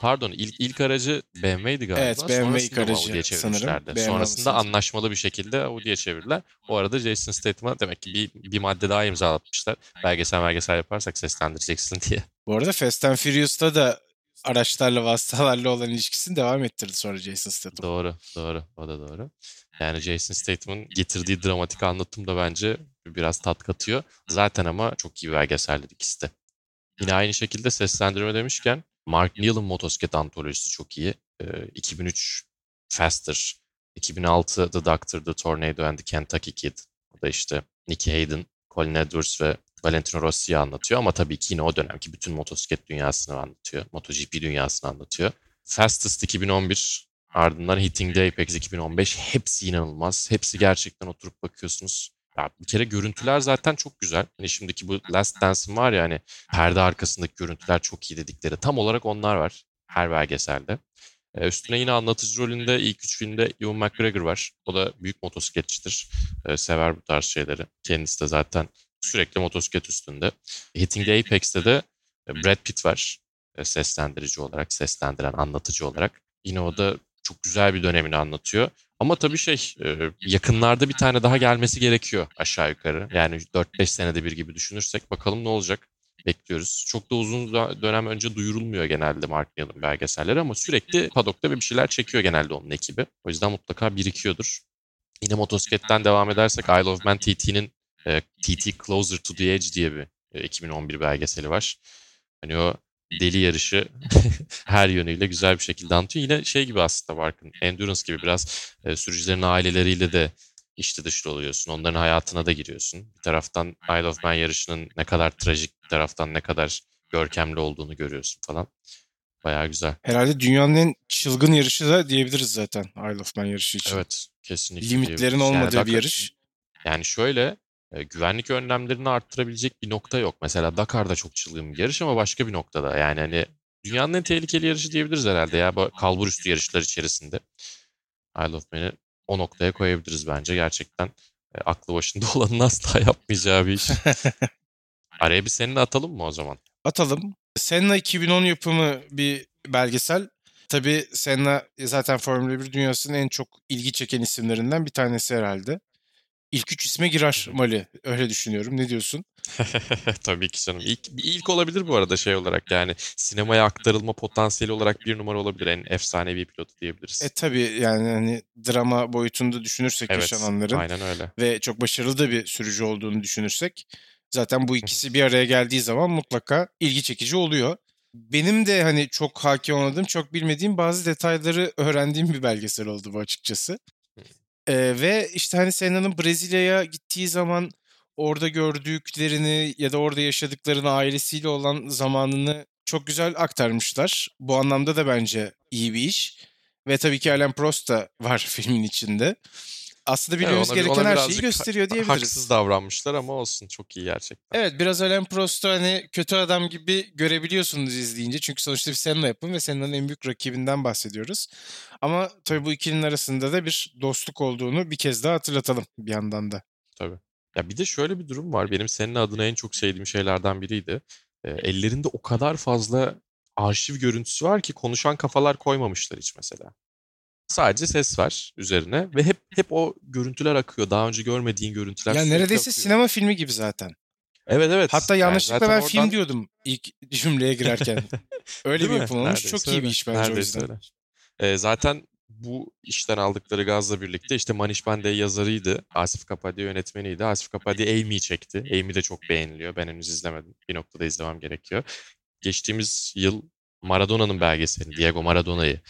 Speaker 2: Pardon ilk ilk aracı BMW'ydi galiba.
Speaker 3: Evet, BMW ilk
Speaker 2: Sonrasında
Speaker 3: aracı
Speaker 2: Audi'ye
Speaker 3: sanırım. BMW
Speaker 2: Sonrasında
Speaker 3: sanırım.
Speaker 2: anlaşmalı bir şekilde Audi'ye çevirdiler. O arada Jason Statham'a demek ki bir, bir madde daha imzalatmışlar. Belgesel belgesel yaparsak seslendireceksin diye.
Speaker 3: Bu arada Fast and Furious'ta da araçlarla vasıtalarla olan ilişkisini devam ettirdi sonra Jason Statham.
Speaker 2: Doğru, doğru. O da doğru. Yani Jason Statham'ın getirdiği dramatik anlatım da bence biraz tat katıyor. Zaten ama çok iyi belgeseller ikisi de. Yine aynı şekilde seslendirme demişken Mark Neal'ın motosiklet antolojisi çok iyi. Ee, 2003 Faster, 2006 The Doctor, The Tornado and the Kentucky Kid. O da işte Nicky Hayden, Colin Edwards ve Valentino Rossi'yi anlatıyor ama tabii ki yine o dönemki bütün motosiklet dünyasını anlatıyor. MotoGP dünyasını anlatıyor. Fastest 2011, ardından Hitting the Apex 2015 hepsi inanılmaz. Hepsi gerçekten oturup bakıyorsunuz. Ya bir kere görüntüler zaten çok güzel. Hani şimdiki bu Last Dance'ın var ya hani perde arkasındaki görüntüler çok iyi dedikleri. Tam olarak onlar var her belgeselde. Ee, üstüne yine anlatıcı rolünde ilk üç filmde Ewan McGregor var. O da büyük motosikletçidir. Ee, sever bu tarz şeyleri. Kendisi de zaten sürekli motosiklet üstünde. Hitting the Apex'te de e, Brad Pitt var. E, seslendirici olarak, seslendiren, anlatıcı olarak. Yine o da çok güzel bir dönemini anlatıyor. Ama tabii şey e, yakınlarda bir tane daha gelmesi gerekiyor aşağı yukarı. Yani 4-5 senede bir gibi düşünürsek bakalım ne olacak bekliyoruz. Çok da uzun dönem önce duyurulmuyor genelde Mark Neal'ın belgeselleri ama sürekli padokta bir şeyler çekiyor genelde onun ekibi. O yüzden mutlaka birikiyordur. Yine motosikletten devam edersek Isle of Man TT'nin e, TT Closer to the Edge diye bir e, 2011 belgeseli var. Hani o deli yarışı [LAUGHS] her yönüyle güzel bir şekilde anlatıyor. Yine şey gibi aslında Barkın, Endurance gibi biraz e, sürücülerin aileleriyle de içli dışlı oluyorsun. Onların hayatına da giriyorsun. Bir taraftan Isle of Man yarışının ne kadar trajik, bir taraftan ne kadar görkemli olduğunu görüyorsun falan. Bayağı güzel.
Speaker 3: Herhalde dünyanın en çılgın yarışı da diyebiliriz zaten Isle of Man yarışı için.
Speaker 2: Evet, kesinlikle.
Speaker 3: Limitlerin
Speaker 2: diyebiliriz. Yani
Speaker 3: olmadığı bir yarış.
Speaker 2: Yani şöyle e, güvenlik önlemlerini arttırabilecek bir nokta yok. Mesela Dakar'da çok çılgın bir yarış ama başka bir noktada. Yani hani dünyanın en tehlikeli yarışı diyebiliriz herhalde ya. Bu kalbur üstü yarışlar içerisinde. Isle of Man'i o noktaya koyabiliriz bence. Gerçekten e, aklı başında [LAUGHS] olanın asla yapmayacağı bir iş. [LAUGHS] Araya bir seninle atalım mı o zaman?
Speaker 3: Atalım. Senna 2010 yapımı bir belgesel. Tabii Senna zaten Formula 1 dünyasının en çok ilgi çeken isimlerinden bir tanesi herhalde. İlk üç isme girer Mali. Öyle düşünüyorum. Ne diyorsun? [LAUGHS]
Speaker 2: Tabii ki canım. İlk, ilk olabilir bu arada şey olarak yani sinemaya aktarılma potansiyeli olarak bir numara olabilir. En efsanevi pilotu diyebiliriz.
Speaker 3: E tabii yani hani drama boyutunda düşünürsek
Speaker 2: evet,
Speaker 3: yaşananların
Speaker 2: aynen öyle.
Speaker 3: ve çok başarılı da bir sürücü olduğunu düşünürsek zaten bu ikisi bir araya geldiği zaman mutlaka ilgi çekici oluyor. Benim de hani çok hakim olmadığım, çok bilmediğim bazı detayları öğrendiğim bir belgesel oldu bu açıkçası. Ee, ve işte hani Senna'nın Brezilya'ya gittiği zaman orada gördüklerini ya da orada yaşadıklarını ailesiyle olan zamanını çok güzel aktarmışlar. Bu anlamda da bence iyi bir iş. Ve tabii ki Alan Prost da var [LAUGHS] filmin içinde. Aslında bilmemiz
Speaker 2: Evet,
Speaker 3: gereken her şeyi gösteriyor diyebiliriz.
Speaker 2: Haksız davranmışlar ama olsun çok iyi gerçekten.
Speaker 3: Evet biraz Alain Prost'u hani kötü adam gibi görebiliyorsunuz izleyince. Çünkü sonuçta bir Senna yapım ve Senna'nın en büyük rakibinden bahsediyoruz. Ama tabii bu ikilinin arasında da bir dostluk olduğunu bir kez daha hatırlatalım bir yandan da.
Speaker 2: Tabii. Ya bir de şöyle bir durum var. Benim senin adına en çok sevdiğim şeylerden biriydi. E, ellerinde o kadar fazla arşiv görüntüsü var ki konuşan kafalar koymamışlar hiç mesela. Sadece ses var üzerine ve hep hep o görüntüler akıyor. Daha önce görmediğin görüntüler
Speaker 3: Ya neredeyse
Speaker 2: akıyor.
Speaker 3: sinema filmi gibi zaten.
Speaker 2: Evet evet.
Speaker 3: Hatta
Speaker 2: Yani
Speaker 3: yanlışlıkla
Speaker 2: zaten
Speaker 3: ben film
Speaker 2: oradan-
Speaker 3: diyordum ilk cümleye girerken. [LAUGHS] Öyle bir yapım olmuş. Çok iyi bir iş bence o
Speaker 2: Neredeyse
Speaker 3: yüzden.
Speaker 2: öyle. Ee, zaten bu işten aldıkları gazla birlikte işte Manish Bandey yazarıydı. Asif Kapadia yönetmeniydi. Asif Kapadia Amy'yi çekti. Amy de çok beğeniliyor. Ben henüz izlemedim. Bir noktada izlemem gerekiyor. Geçtiğimiz yıl Maradona'nın belgeselini, Diego Maradona'yı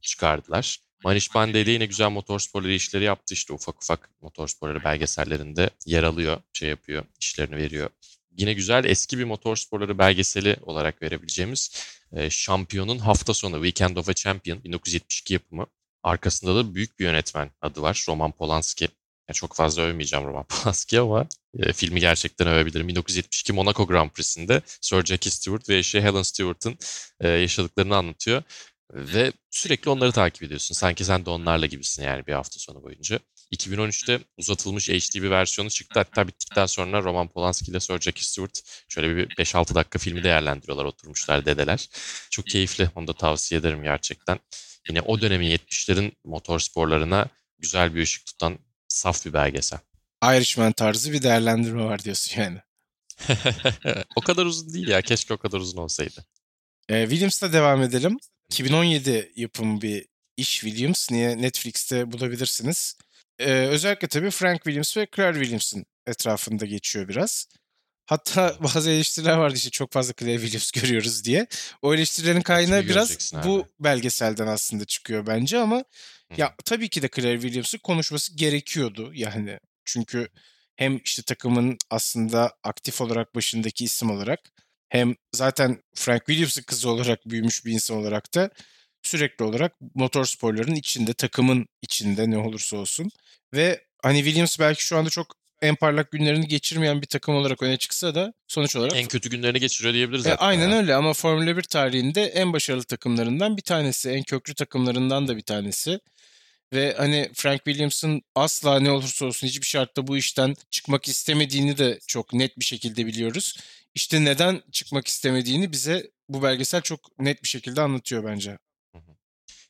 Speaker 2: çıkardılar. Manish Bandey de yine güzel motorsporları işleri yaptı işte ufak ufak motorsporları belgesellerinde yer alıyor, şey yapıyor, işlerini veriyor. Yine güzel eski bir motorsporları belgeseli olarak verebileceğimiz e, Şampiyon'un hafta sonu Weekend of a Champion 1972 yapımı. Arkasında da büyük bir yönetmen adı var Roman Polanski. Ya çok fazla övmeyeceğim Roman [LAUGHS] Polanski ama e, filmi gerçekten övebilirim. 1972 Monaco Grand Prix'sinde Sir Jackie Stewart ve eşi Helen Stewart'ın e, yaşadıklarını anlatıyor. Ve sürekli onları takip ediyorsun. Sanki sen de onlarla gibisin yani bir hafta sonu boyunca. 2013'te uzatılmış HD bir versiyonu çıktı. Hatta bittikten sonra Roman Polanski ile Sir Jackie Stewart şöyle bir 5-6 dakika filmi değerlendiriyorlar. Oturmuşlar dedeler. Çok keyifli. Onu da tavsiye ederim gerçekten. Yine o dönemin 70'lerin motorsporlarına güzel bir ışık tutan saf bir belgesel.
Speaker 3: Irishman tarzı bir değerlendirme var diyorsun yani. [LAUGHS]
Speaker 2: o kadar uzun değil ya. Keşke o kadar uzun olsaydı.
Speaker 3: Ee, Williams'la devam edelim. 2017 yapımı bir iş Williams. Niye Netflix'te bulabilirsiniz. Ee, özellikle tabii Frank Williams ve Claire Williams'ın etrafında geçiyor biraz. Hatta [LAUGHS] bazı eleştiriler vardı işte çok fazla Claire Williams görüyoruz diye. O eleştirilerin kaynağı
Speaker 2: Kimi
Speaker 3: biraz
Speaker 2: göreceksin
Speaker 3: bu
Speaker 2: abi?
Speaker 3: belgeselden aslında çıkıyor bence ama
Speaker 2: Hı.
Speaker 3: ya tabii ki de Claire Williams'ın konuşması gerekiyordu yani. Çünkü hem işte takımın aslında aktif olarak başındaki isim olarak hem zaten Frank Williams'ın kızı olarak büyümüş bir insan olarak da sürekli olarak motorsporların içinde, takımın içinde ne olursa olsun. Ve hani Williams belki şu anda çok en parlak günlerini geçirmeyen bir takım olarak öne çıksa da sonuç olarak
Speaker 2: En kötü günlerini geçiriyor diyebiliriz
Speaker 3: e, aynen
Speaker 2: ya.
Speaker 3: öyle ama Formula 1 tarihinde en başarılı takımlarından bir tanesi, en köklü takımlarından da bir tanesi. Ve hani Frank Williams'ın asla ne olursa olsun hiçbir şartta bu işten çıkmak istemediğini de çok net bir şekilde biliyoruz. İşte neden çıkmak istemediğini bize bu belgesel çok net bir şekilde anlatıyor bence.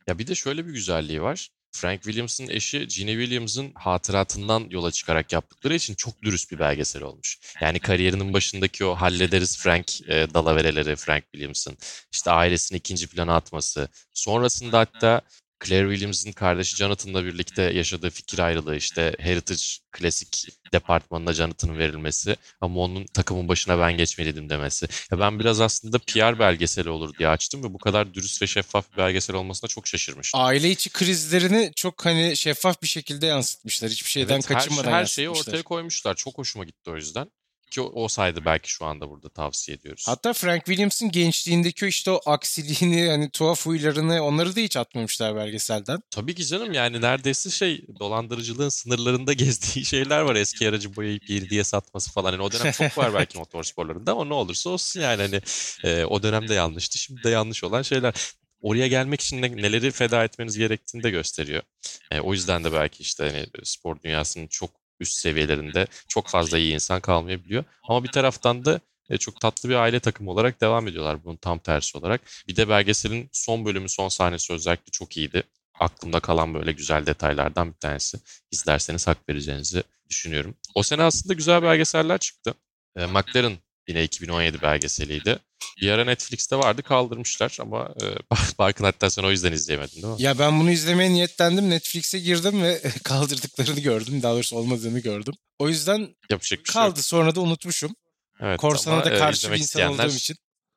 Speaker 2: Ya bir de şöyle bir güzelliği var. Frank Williams'ın eşi Gene Williams'ın hatıratından yola çıkarak yaptıkları için çok dürüst bir belgesel olmuş. Yani kariyerinin başındaki o hallederiz Frank e, dalavereleri Frank Williams'ın. işte ailesini ikinci plana atması. Sonrasında hatta Claire Williams'ın kardeşi Jonathan'la birlikte yaşadığı fikir ayrılığı işte Heritage Klasik departmanına Jonathan'ın verilmesi ama onun takımın başına ben geçmeliydim demesi. Ya ben biraz aslında PR belgeseli olur diye açtım ve bu kadar dürüst ve şeffaf bir belgesel olmasına çok şaşırmıştım.
Speaker 3: Aile içi krizlerini çok hani şeffaf bir şekilde yansıtmışlar. Hiçbir şeyden
Speaker 2: Evet, her,
Speaker 3: kaçınmadan
Speaker 2: her şeyi
Speaker 3: yansıtmışlar.
Speaker 2: ortaya koymuşlar. Çok hoşuma gitti o yüzden. Ki o- olsaydı belki şu anda burada tavsiye ediyoruz.
Speaker 3: Hatta Frank Williams'ın gençliğindeki işte o aksiliğini hani tuhaf huylarını onları da hiç atmamışlar belgeselden.
Speaker 2: Tabii ki canım yani neredeyse şey dolandırıcılığın sınırlarında [LAUGHS] gezdiği şeyler var. Eski aracı boyayıp yeri diye satması falan. Yani o dönem çok var belki [LAUGHS] motorsporlarında ama ne olursa olsun yani hani e, o dönemde yanlıştı. Şimdi de yanlış olan şeyler. Oraya gelmek için ne- neleri feda etmeniz gerektiğini de gösteriyor. E, o yüzden de belki işte hani spor dünyasının çok üst seviyelerinde çok fazla iyi insan kalmayabiliyor. Ama bir taraftan da e, çok tatlı bir aile takımı olarak devam ediyorlar bunun tam tersi olarak. Bir de belgeselin son bölümü, son sahnesi özellikle çok iyiydi. Aklımda kalan böyle güzel detaylardan bir tanesi. İzlerseniz hak vereceğinizi düşünüyorum. O sene aslında güzel belgeseller çıktı. E, McLaren yine 2017 belgeseliydi. Bir ara Netflix'te vardı kaldırmışlar ama e, [LAUGHS] Barkın hatta sen o yüzden izleyemedin değil mi?
Speaker 3: Ya ben bunu izlemeye niyetlendim. Netflix'e girdim ve [LAUGHS] kaldırdıklarını gördüm. Daha doğrusu olmadığını gördüm. O yüzden
Speaker 2: Yapacak bir şey yok.
Speaker 3: kaldı. Sonra da unutmuşum.
Speaker 2: Evet,
Speaker 3: Korsan'a
Speaker 2: ama,
Speaker 3: da
Speaker 2: e,
Speaker 3: karşı bir
Speaker 2: izlemek
Speaker 3: insan olduğum için.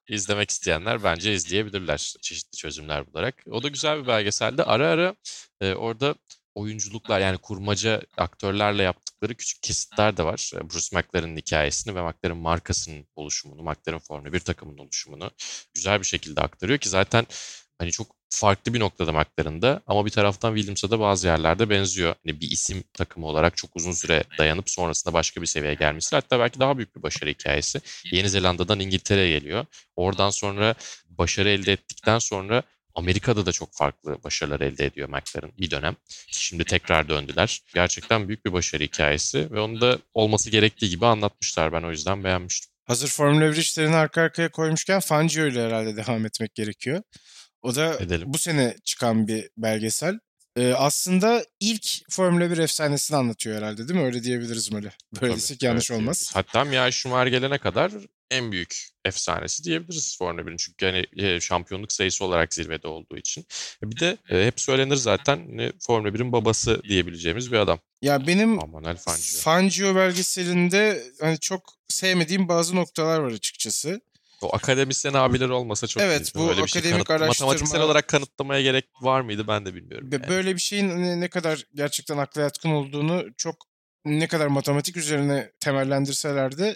Speaker 2: izlemek isteyenler bence izleyebilirler çeşitli çözümler bularak. O da güzel bir belgeseldi. Ara ara e, orada oyunculuklar yani kurmaca aktörlerle yaptıkları küçük kesitler de var. E, Bruce McLaren'ın hikayesini ve McLaren markasının oluşumunu, McLaren Formula 1 takımının oluşumunu güzel bir şekilde aktarıyor ki zaten hani çok farklı bir noktada McLaren'da ama bir taraftan Williams'a da bazı yerlerde benziyor. Hani bir isim takımı olarak çok uzun süre dayanıp sonrasında başka bir seviyeye gelmesi hatta belki daha büyük bir başarı hikayesi. Yeni Zelanda'dan İngiltere'ye geliyor. Oradan sonra başarı elde ettikten sonra Amerika'da da çok farklı başarılar elde ediyor McLaren bir dönem. Şimdi tekrar döndüler. Gerçekten büyük bir başarı hikayesi ve onu da olması gerektiği gibi anlatmışlar. Ben o yüzden beğenmiştim.
Speaker 3: Hazır Formula 1 işlerini arka arkaya koymuşken Fangio ile herhalde devam etmek gerekiyor. O da
Speaker 2: Edelim.
Speaker 3: bu sene çıkan bir belgesel. Ee, aslında ilk Formula 1 efsanesini anlatıyor herhalde değil mi? Öyle diyebiliriz böyle. [LAUGHS] Böyle
Speaker 2: Tabii,
Speaker 3: desek yanlış
Speaker 2: evet
Speaker 3: olmaz.
Speaker 2: Hatta Michael Schumacher gelene kadar en büyük efsanesi diyebiliriz Formula 1'in. Çünkü hani e, şampiyonluk sayısı olarak zirvede olduğu için. Bir de e, hep söylenir zaten hani Formula 1'in babası diyebileceğimiz bir adam.
Speaker 3: Ya benim
Speaker 2: Manuel Fangio.
Speaker 3: Fangio belgeselinde hani çok sevmediğim bazı noktalar var açıkçası.
Speaker 2: O akademisyen abiler olmasa çok
Speaker 3: Evet,
Speaker 2: iyiydi.
Speaker 3: bu
Speaker 2: Öyle şey
Speaker 3: akademik
Speaker 2: kanıt-
Speaker 3: araştırma-
Speaker 2: Matematiksel olarak kanıtlamaya gerek var mıydı ben de bilmiyorum. Yani.
Speaker 3: böyle bir şeyin hani ne kadar gerçekten akla yatkın olduğunu çok ne kadar matematik üzerine temellendirseler de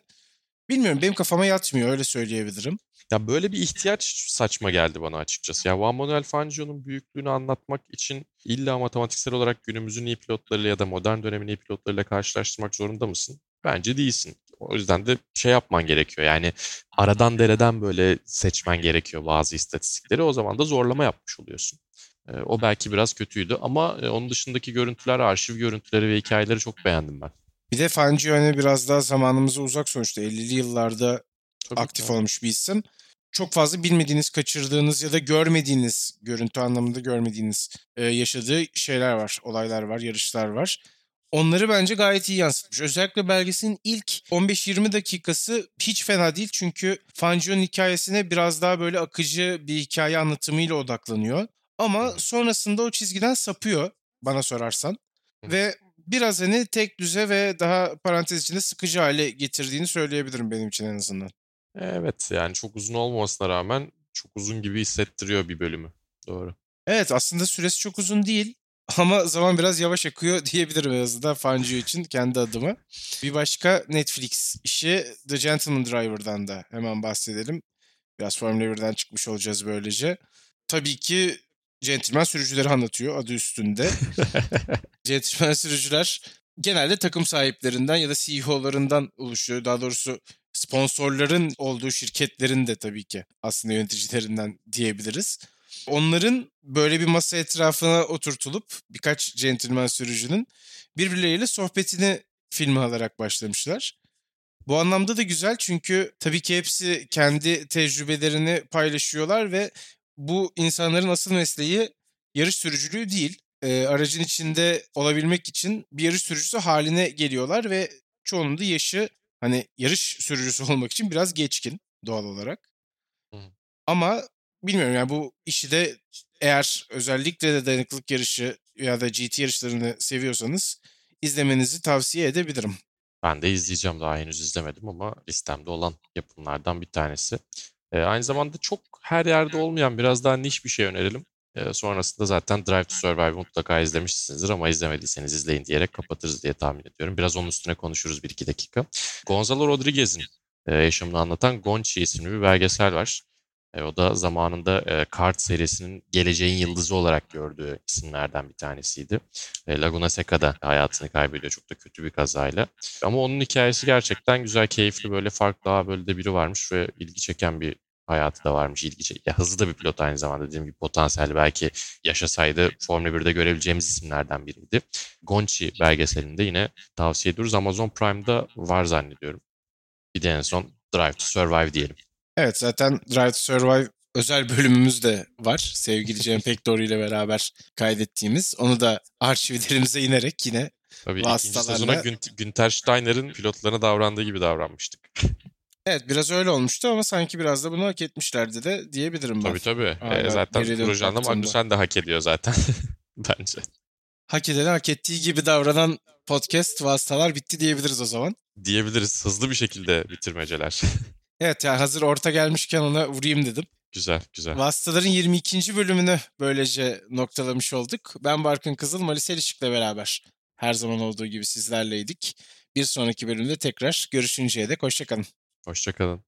Speaker 3: bilmiyorum benim kafama yatmıyor öyle söyleyebilirim.
Speaker 2: Ya böyle bir ihtiyaç saçma geldi bana açıkçası. Ya Juan Manuel Fangio'nun büyüklüğünü anlatmak için illa matematiksel olarak günümüzün iyi pilotlarıyla ya da modern dönemin iyi pilotlarıyla karşılaştırmak zorunda mısın? Bence değilsin. O yüzden de şey yapman gerekiyor. Yani aradan dereden böyle seçmen gerekiyor bazı istatistikleri. O zaman da zorlama yapmış oluyorsun. Ee, o belki biraz kötüydü ama e, onun dışındaki görüntüler, arşiv görüntüleri ve hikayeleri çok beğendim ben.
Speaker 3: Bir de Fangio hani biraz daha zamanımıza uzak sonuçta 50'li yıllarda
Speaker 2: Tabii
Speaker 3: aktif
Speaker 2: ki.
Speaker 3: olmuş bir isim. Çok fazla bilmediğiniz, kaçırdığınız ya da görmediğiniz, görüntü anlamında görmediğiniz e, yaşadığı şeyler var, olaylar var, yarışlar var. Onları bence gayet iyi yansıtmış. Özellikle belgeselin ilk 15-20 dakikası hiç fena değil. Çünkü Fangio'nun hikayesine biraz daha böyle akıcı bir hikaye anlatımıyla odaklanıyor. Ama sonrasında o çizgiden sapıyor bana sorarsan. Ve biraz hani tek düze ve daha parantez içinde sıkıcı hale getirdiğini söyleyebilirim benim için en azından.
Speaker 2: Evet yani çok uzun olmamasına rağmen çok uzun gibi hissettiriyor bir bölümü. Doğru.
Speaker 3: Evet aslında süresi çok uzun değil [LAUGHS] ama zaman biraz yavaş akıyor [LAUGHS] diyebilirim en azından Fangio için kendi adıma. Bir başka Netflix işi The Gentleman Driver'dan da hemen bahsedelim. Biraz Formula 1'den çıkmış olacağız böylece. Tabii ki Gentleman sürücüleri anlatıyor adı üstünde. [LAUGHS] Gentleman sürücüler genelde takım sahiplerinden ya da CEO'larından oluşuyor. Daha doğrusu sponsorların olduğu şirketlerin de tabii ki aslında yöneticilerinden diyebiliriz. Onların böyle bir masa etrafına oturtulup birkaç gentleman sürücünün birbirleriyle sohbetini filme alarak başlamışlar. Bu anlamda da güzel çünkü tabii ki hepsi kendi tecrübelerini paylaşıyorlar ve bu insanların asıl mesleği yarış sürücülüğü değil. Ee, aracın içinde olabilmek için bir yarış sürücüsü haline geliyorlar ve çoğunun da yaşı hani yarış sürücüsü [LAUGHS] olmak için biraz geçkin doğal olarak.
Speaker 2: Hı.
Speaker 3: Ama bilmiyorum yani bu işi de eğer özellikle de dayanıklılık yarışı ya da GT yarışlarını seviyorsanız izlemenizi tavsiye edebilirim.
Speaker 2: Ben de izleyeceğim daha henüz izlemedim ama listemde olan yapımlardan bir tanesi. Ee, aynı zamanda çok her yerde olmayan biraz daha niş bir şey önerelim. Ee, sonrasında zaten Drive to Survive mutlaka izlemişsinizdir ama izlemediyseniz izleyin diyerek kapatırız diye tahmin ediyorum. Biraz onun üstüne konuşuruz bir iki dakika. Gonzalo Rodriguez'in e, yaşamını anlatan Gonchi isimli bir belgesel var. E, o da zamanında e, kart serisinin geleceğin yıldızı olarak gördüğü isimlerden bir tanesiydi. E, Laguna Seca'da hayatını kaybediyor çok da kötü bir kazayla. Ama onun hikayesi gerçekten güzel, keyifli böyle farklı daha böyle de biri varmış ve ilgi çeken bir hayatı da varmış. ilgi ya hızlı da bir pilot aynı zamanda dediğim gibi potansiyel belki yaşasaydı Formula 1'de görebileceğimiz isimlerden biriydi. Gonchi belgeselinde yine tavsiye ediyoruz. Amazon Prime'da var zannediyorum. Bir de en son Drive to Survive diyelim.
Speaker 3: Evet zaten Drive to Survive özel [LAUGHS] bölümümüz de var. Sevgili Cem [LAUGHS] Pekdoğru ile beraber kaydettiğimiz. Onu da arşivlerimize inerek yine
Speaker 2: Tabii ikinci
Speaker 3: Vasıtalarla-
Speaker 2: sezona Gün- Günter Steiner'ın pilotlarına davrandığı gibi davranmıştık. [LAUGHS]
Speaker 3: Evet biraz öyle olmuştu ama sanki biraz da bunu hak etmişlerdi de diyebilirim ben.
Speaker 2: Tabii tabii.
Speaker 3: Aynen,
Speaker 2: Ee, zaten da
Speaker 3: baktığımda.
Speaker 2: Magnussen de hak ediyor zaten. Bence.
Speaker 3: Hak edeni hak ettiği gibi davranan podcast vasıtalar bitti diyebiliriz o zaman.
Speaker 2: Diyebiliriz. Hızlı bir şekilde bitirmeceler.
Speaker 3: Evet ya hazır orta gelmişken ona vurayım dedim.
Speaker 2: güzel güzel.
Speaker 3: Vasıtaların 22. bölümünü böylece noktalamış olduk. Ben Barkın Kızıl, Malis Elişik'le beraber her zaman olduğu gibi sizlerleydik. Bir sonraki bölümde tekrar görüşünceye dek hoşçakalın.
Speaker 2: Hoşçakalın.